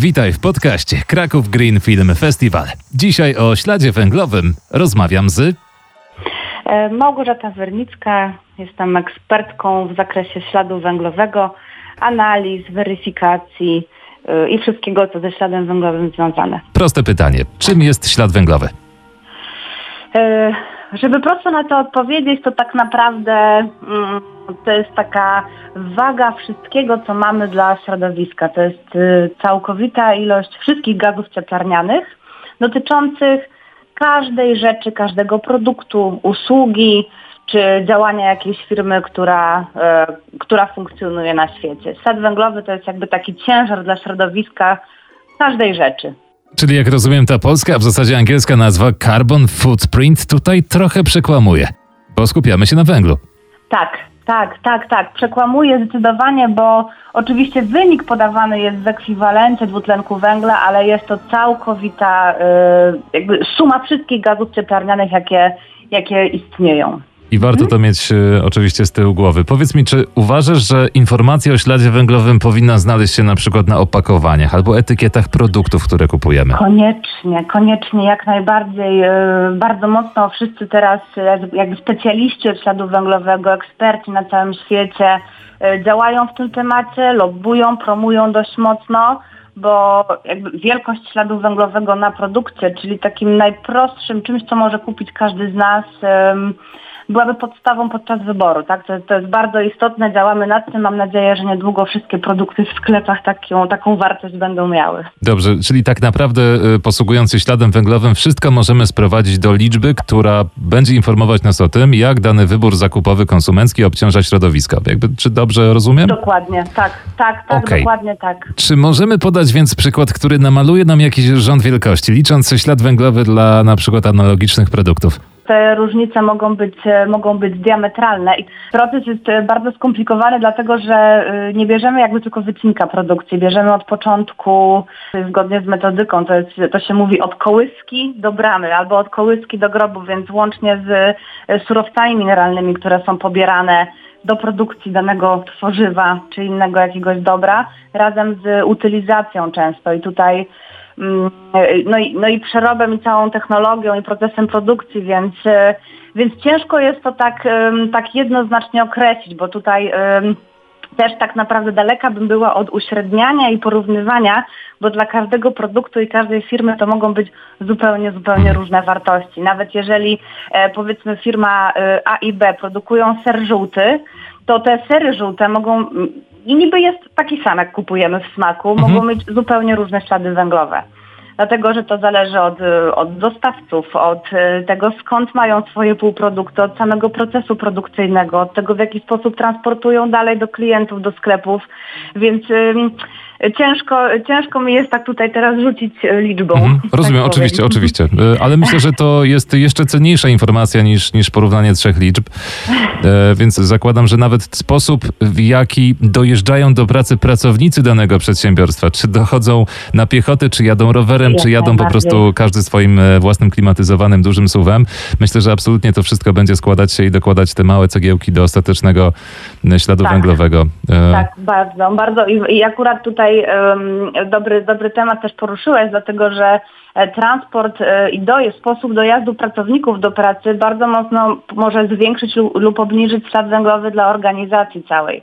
Witaj w podcaście Kraków Green Film Festival. Dzisiaj o śladzie węglowym rozmawiam z E, Małgorzata Wernicka, jestem ekspertką w zakresie śladu węglowego, analiz, weryfikacji y, i wszystkiego, co ze śladem węglowym związane. proste pytanie. Czym jest ślad węglowy? Żeby prosto na to odpowiedzieć, to tak naprawdę mm, to jest taka waga wszystkiego, co mamy dla środowiska. To jest y, całkowita ilość wszystkich gazów cieplarnianych dotyczących każdej rzeczy, każdego produktu, usługi czy działania jakiejś firmy, która, e, która funkcjonuje na świecie. Ślad węglowy to jest jakby taki ciężar dla środowiska każdej rzeczy. Czyli jak rozumiem ta polska, a w zasadzie angielska nazwa Carbon Footprint tutaj trochę przekłamuje, bo skupiamy się na węglu. Tak, tak, tak, tak. Przekłamuję zdecydowanie, bo oczywiście wynik podawany jest w ekwiwalencie dwutlenku węgla, ale jest to całkowita y, jakby suma wszystkich gazów cieplarnianych, jakie, jakie istnieją. I warto to mieć e, oczywiście z tyłu głowy. Powiedz mi, czy uważasz, że informacja o śladzie węglowym powinna znaleźć się na przykład na opakowaniach albo etykietach produktów, które kupujemy? Koniecznie, koniecznie, jak najbardziej. y, Bardzo mocno wszyscy teraz y, jakby specjaliści od śladu węglowego, eksperci na całym świecie y, działają w tym temacie, lobbują, promują dość mocno, bo jakby wielkość śladu węglowego na produkcie, czyli takim najprostszym czymś, co może kupić każdy z nas, ym, byłaby podstawą podczas wyboru. Tak? To, to jest bardzo istotne, działamy nad tym. Mam nadzieję, że niedługo wszystkie produkty w sklepach taką, taką wartość będą miały. Dobrze, czyli tak naprawdę e, posługując się śladem węglowym, wszystko możemy sprowadzić do liczby, która będzie informować nas o tym, jak dany wybór zakupowy konsumencki obciąża środowisko. Jakby, czy dobrze rozumiem? Dokładnie, tak, tak, tak, Okej. dokładnie tak. Czy możemy podać więc przykład, który namaluje nam jakiś rząd wielkości, licząc ślad węglowy dla na przykład analogicznych produktów? Te różnice mogą być, e, mogą być diametralne i proces jest e, bardzo skomplikowany, dlatego że e, nie bierzemy jakby tylko wycinka produkcji, bierzemy od początku zgodnie z metodyką, to, jest, to się mówi od kołyski do bramy albo od kołyski do grobu, więc łącznie z surowcami mineralnymi, które są pobierane do produkcji danego tworzywa czy innego jakiegoś dobra, razem z utylizacją często. I tutaj no i, no i przerobem i całą technologią i procesem produkcji, więc, e, więc ciężko jest to tak, tak jednoznacznie określić, bo tutaj też tak naprawdę daleka bym była od uśredniania i porównywania, bo dla każdego produktu i każdej firmy to mogą być zupełnie, zupełnie różne wartości. Nawet jeżeli e, powiedzmy firma e, A i B produkują ser żółty, to te sery żółte mogą, mm, i niby jest taki sam jak kupujemy w smaku, mogą mieć zupełnie różne ślady węglowe. Dlatego, że to zależy od, od dostawców, od y, tego skąd mają swoje półprodukty, od samego procesu produkcyjnego, od tego w jaki sposób transportują dalej do klientów, do sklepów. Więc ciężko, ciężko mi jest tak tutaj teraz rzucić y, liczbą. Mhm, tak rozumiem, powiem. oczywiście, oczywiście. E, Ale myślę, że to jest jeszcze cenniejsza informacja niż, niż porównanie trzech liczb. E, więc zakładam, że nawet sposób, w jaki dojeżdżają do pracy pracownicy danego przedsiębiorstwa, czy dochodzą na piechotę, czy jadą rowerem, czy jadą po prostu każdy swoim e, własnym klimatyzowanym dużym suwem. Myślę, że absolutnie to wszystko będzie składać się i dokładać te małe cegiełki do ostatecznego e, śladu Tak. węglowego. E, Tak, bardzo, bardzo. I, i akurat tutaj em, dobry, dobry temat też poruszyłeś, dlatego że e, transport e, i dojazd, sposób dojazdu pracowników do pracy bardzo mocno może zwiększyć lub, obniżyć ślad węglowy dla organizacji całej.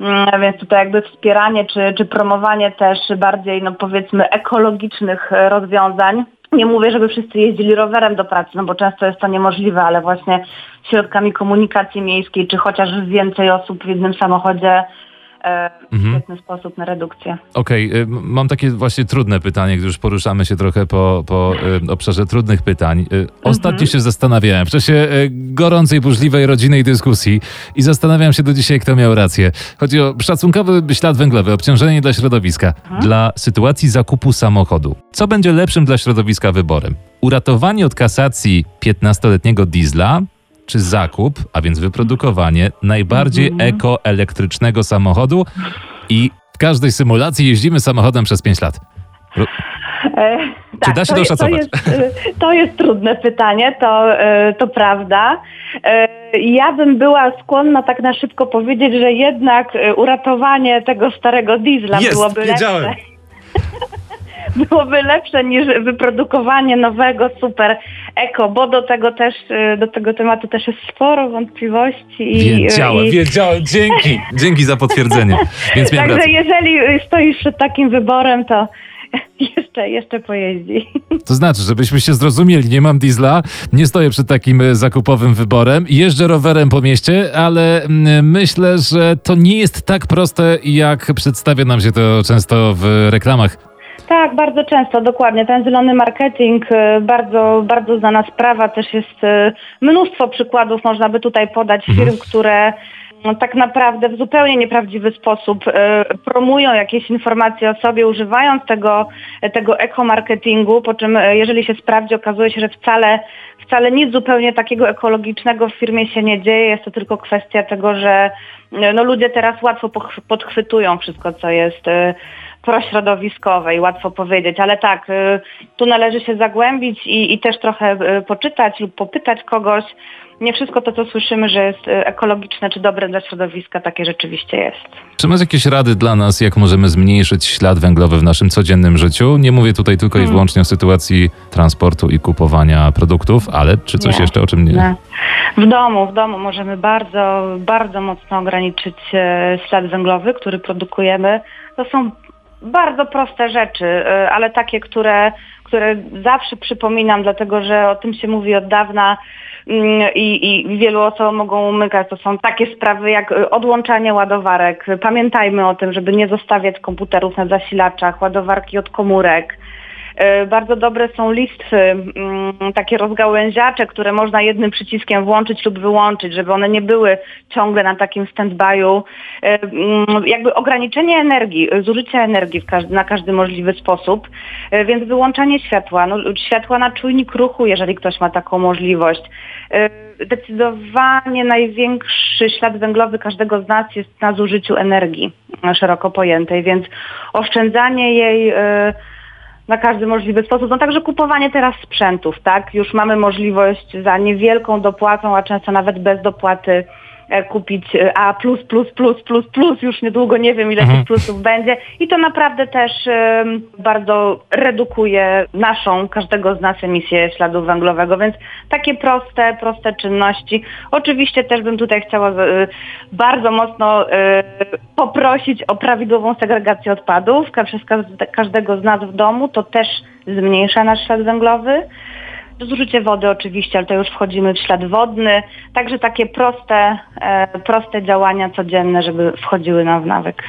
Mm, Więc tutaj jakby wspieranie czy, czy promowanie też bardziej, no powiedzmy, ekologicznych e, rozwiązań. Nie mówię, żeby wszyscy jeździli rowerem do pracy, no bo często jest to niemożliwe, ale właśnie środkami komunikacji miejskiej, czy chociaż więcej osób w jednym samochodzie, Mhm. świetny sposób na redukcję. Okej, y, m- mam takie właśnie trudne pytanie, gdy już poruszamy się trochę po, po y, obszarze trudnych pytań. Y, Ostatnio się zastanawiałem, w czasie y, gorącej, burzliwej rodzinnej dyskusji i zastanawiam się do dzisiaj, kto miał rację. Chodzi o szacunkowy ślad węglowy, obciążenie dla środowiska. Dla sytuacji zakupu samochodu. Co będzie lepszym dla środowiska wyborem? Uratowanie od kasacji 15-letniego diesla czy zakup, a więc wyprodukowanie najbardziej ekoelektrycznego samochodu i w każdej symulacji jeździmy samochodem przez 5 lat. E, Czy da się to, doszacować? To jest, e, to jest trudne pytanie, to, e, to prawda. E, Ja bym była skłonna tak na szybko powiedzieć, że jednak uratowanie tego starego diesla Jest, byłoby wiedziałem. lepsze. byłoby lepsze niż wyprodukowanie nowego super eko, bo do tego też, y, do tego tematu też jest sporo wątpliwości. I, wiedziałem, i... wiedziałem, dzięki, dzięki za potwierdzenie. Więc Także jeżeli stoisz przed takim wyborem, to jeszcze, jeszcze pojeździ. To znaczy, żebyśmy się zrozumieli, nie mam diesla, nie stoję przed takim e, zakupowym wyborem, jeżdżę rowerem po mieście, ale mm, myślę, że to nie jest tak proste, jak przedstawia nam się to często w reklamach. Tak, bardzo często, dokładnie. Ten zielony marketing, e, bardzo, bardzo znana sprawa, też jest e, mnóstwo przykładów, można by tutaj podać firm, mhm. które no, tak naprawdę w zupełnie nieprawdziwy sposób e, promują jakieś informacje o sobie, używając tego, tego ekomarketingu, po czym jeżeli się sprawdzi, okazuje się, że wcale, wcale nic zupełnie takiego ekologicznego w firmie się nie dzieje. Jest to tylko kwestia tego, że no, ludzie teraz łatwo podchwytują wszystko, co jest prośrodowiskowe i łatwo powiedzieć, ale tak, tu należy się zagłębić i, i też trochę poczytać lub popytać kogoś, nie wszystko to, co słyszymy, że jest ekologiczne czy dobre dla środowiska, takie rzeczywiście jest. Czy masz jakieś rady dla nas, jak możemy zmniejszyć ślad węglowy w naszym codziennym życiu? Nie mówię tutaj tylko hmm. i wyłącznie o sytuacji transportu i kupowania produktów, ale czy coś nie. jeszcze, o czym nie? nie? W domu, w domu możemy bardzo, bardzo mocno ograniczyć e, ślad węglowy, który produkujemy. To są bardzo proste rzeczy, e, ale takie, które, które zawsze przypominam, dlatego że o tym się mówi od dawna Mm, i, i wielu osobom mogą umykać. To są takie sprawy jak odłączanie ładowarek. Pamiętajmy o tym, żeby nie zostawiać komputerów na zasilaczach, ładowarki od komórek. E, bardzo dobre są listwy, mm, takie rozgałęziacze, które można jednym przyciskiem włączyć lub wyłączyć, żeby one nie były ciągle na takim stand-by'u. E, mm, jakby ograniczenie energii, zużycia energii każdy, na każdy możliwy sposób, e, więc wyłączanie światła, no, światła na czujnik ruchu, jeżeli ktoś ma taką możliwość. Zdecydowanie największy ślad węglowy każdego z nas jest na zużyciu energii szeroko pojętej, więc oszczędzanie jej na każdy możliwy sposób. No także kupowanie teraz sprzętów, tak? Już mamy możliwość za niewielką dopłatą, a często nawet bez dopłaty kupić e, A++++++, już niedługo nie wiem ile mhm. tych plusów będzie i to naprawdę też bardzo redukuje naszą, każdego z nas emisję śladu węglowego, więc takie proste, proste czynności. Oczywiście też bym tutaj chciała e, bardzo mocno poprosić o prawidłową segregację odpadów przez każdego z nas w domu, to też zmniejsza nasz ślad węglowy. Zużycie wody oczywiście, ale to już wchodzimy w ślad wodny. Także takie proste, e, proste działania codzienne, żeby wchodziły nam w nawyk.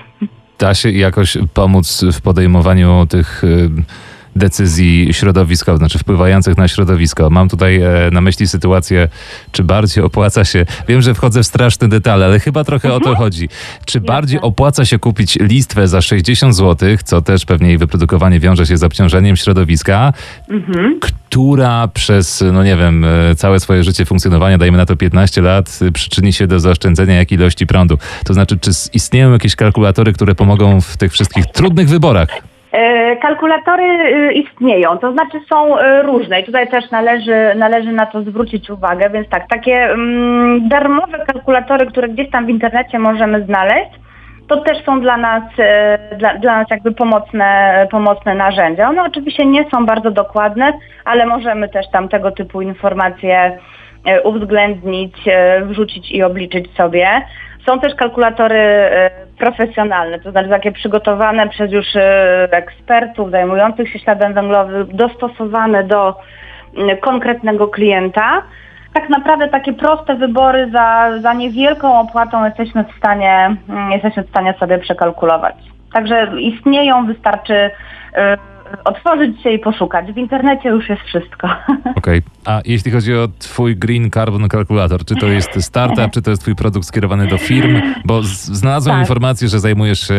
Da się jakoś pomóc w podejmowaniu tych y, decyzji środowiskowych, znaczy wpływających na środowisko. Mam tutaj e, na myśli sytuację, czy bardziej opłaca się, wiem, że wchodzę w straszne detale, ale chyba trochę mhm. o to mhm. chodzi. Czy bardziej opłaca się kupić listwę za 60 zł, co też pewnie jej wyprodukowanie wiąże się z obciążeniem środowiska, mhm. która przez, no nie wiem, e, całe swoje życie funkcjonowania, dajmy na to 15 lat, przyczyni się do zaoszczędzenia jakiej ilości prądu. To znaczy, czy istnieją jakieś kalkulatory, które pomogą w tych wszystkich trudnych wyborach? E, kalkulatory y, istnieją, to znaczy są y, różne i tutaj też należy, należy na to zwrócić uwagę, więc tak, takie mm, darmowe kalkulatory, które gdzieś tam w internecie możemy znaleźć, to też są dla nas, y, dla, dla nas jakby pomocne, pomocne narzędzia. One oczywiście nie są bardzo dokładne, ale możemy też tam tego typu informacje uwzględnić, wrzucić i obliczyć sobie. Są też kalkulatory e, profesjonalne, to znaczy takie przygotowane przez już e, ekspertów zajmujących się śladem węglowym, dostosowane do konkretnego klienta. Tak naprawdę takie proste wybory za, za niewielką opłatą jesteśmy w stanie, jesteśmy w stanie sobie przekalkulować. Także istnieją, wystarczy e, otworzyć się i poszukać. W internecie już jest wszystko. Okej. Okay. A jeśli chodzi o twój Green Carbon Calculator, czy to jest startup, czy to jest twój produkt skierowany do firm? Bo znalazłem tak. informację, że zajmujesz się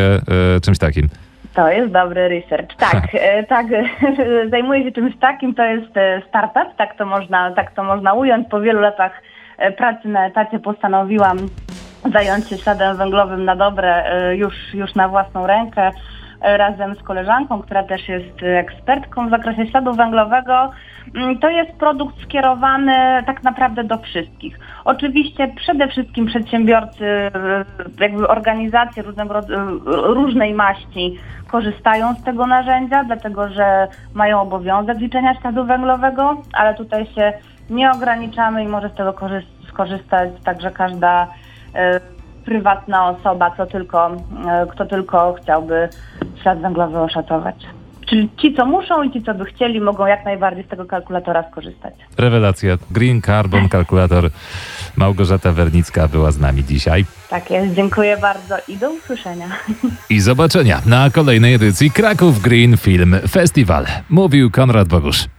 e, czymś takim. To jest dobry research. Tak, e, tak. Zajmuję się czymś takim, to jest e, startup, tak to można, tak to można ująć. Po wielu latach pracy na etacie postanowiłam zająć się śladem węglowym na dobre już, już na własną rękę. Razem z koleżanką, która też jest e, ekspertką w zakresie śladu węglowego. Mm, To jest produkt skierowany tak naprawdę do wszystkich. Oczywiście przede wszystkim przedsiębiorcy, e, jakby organizacje różnego, e, różnej maści korzystają z tego narzędzia, dlatego że mają obowiązek liczenia śladu węglowego, ale tutaj się nie ograniczamy i może z tego korzy- skorzystać także każda prywatna osoba, kto tylko, e, kto tylko chciałby ślad węglowy oszacować. Czyli ci, co muszą i ci, co by chcieli, mogą jak najbardziej z tego kalkulatora skorzystać. Rewelacja. Green Carbon Kalkulator. Małgorzata Wernicka była z nami dzisiaj. Tak jest, dziękuję bardzo i do usłyszenia. I zobaczenia na kolejnej edycji Kraków Green Film Festival. Mówił Konrad Bogusz.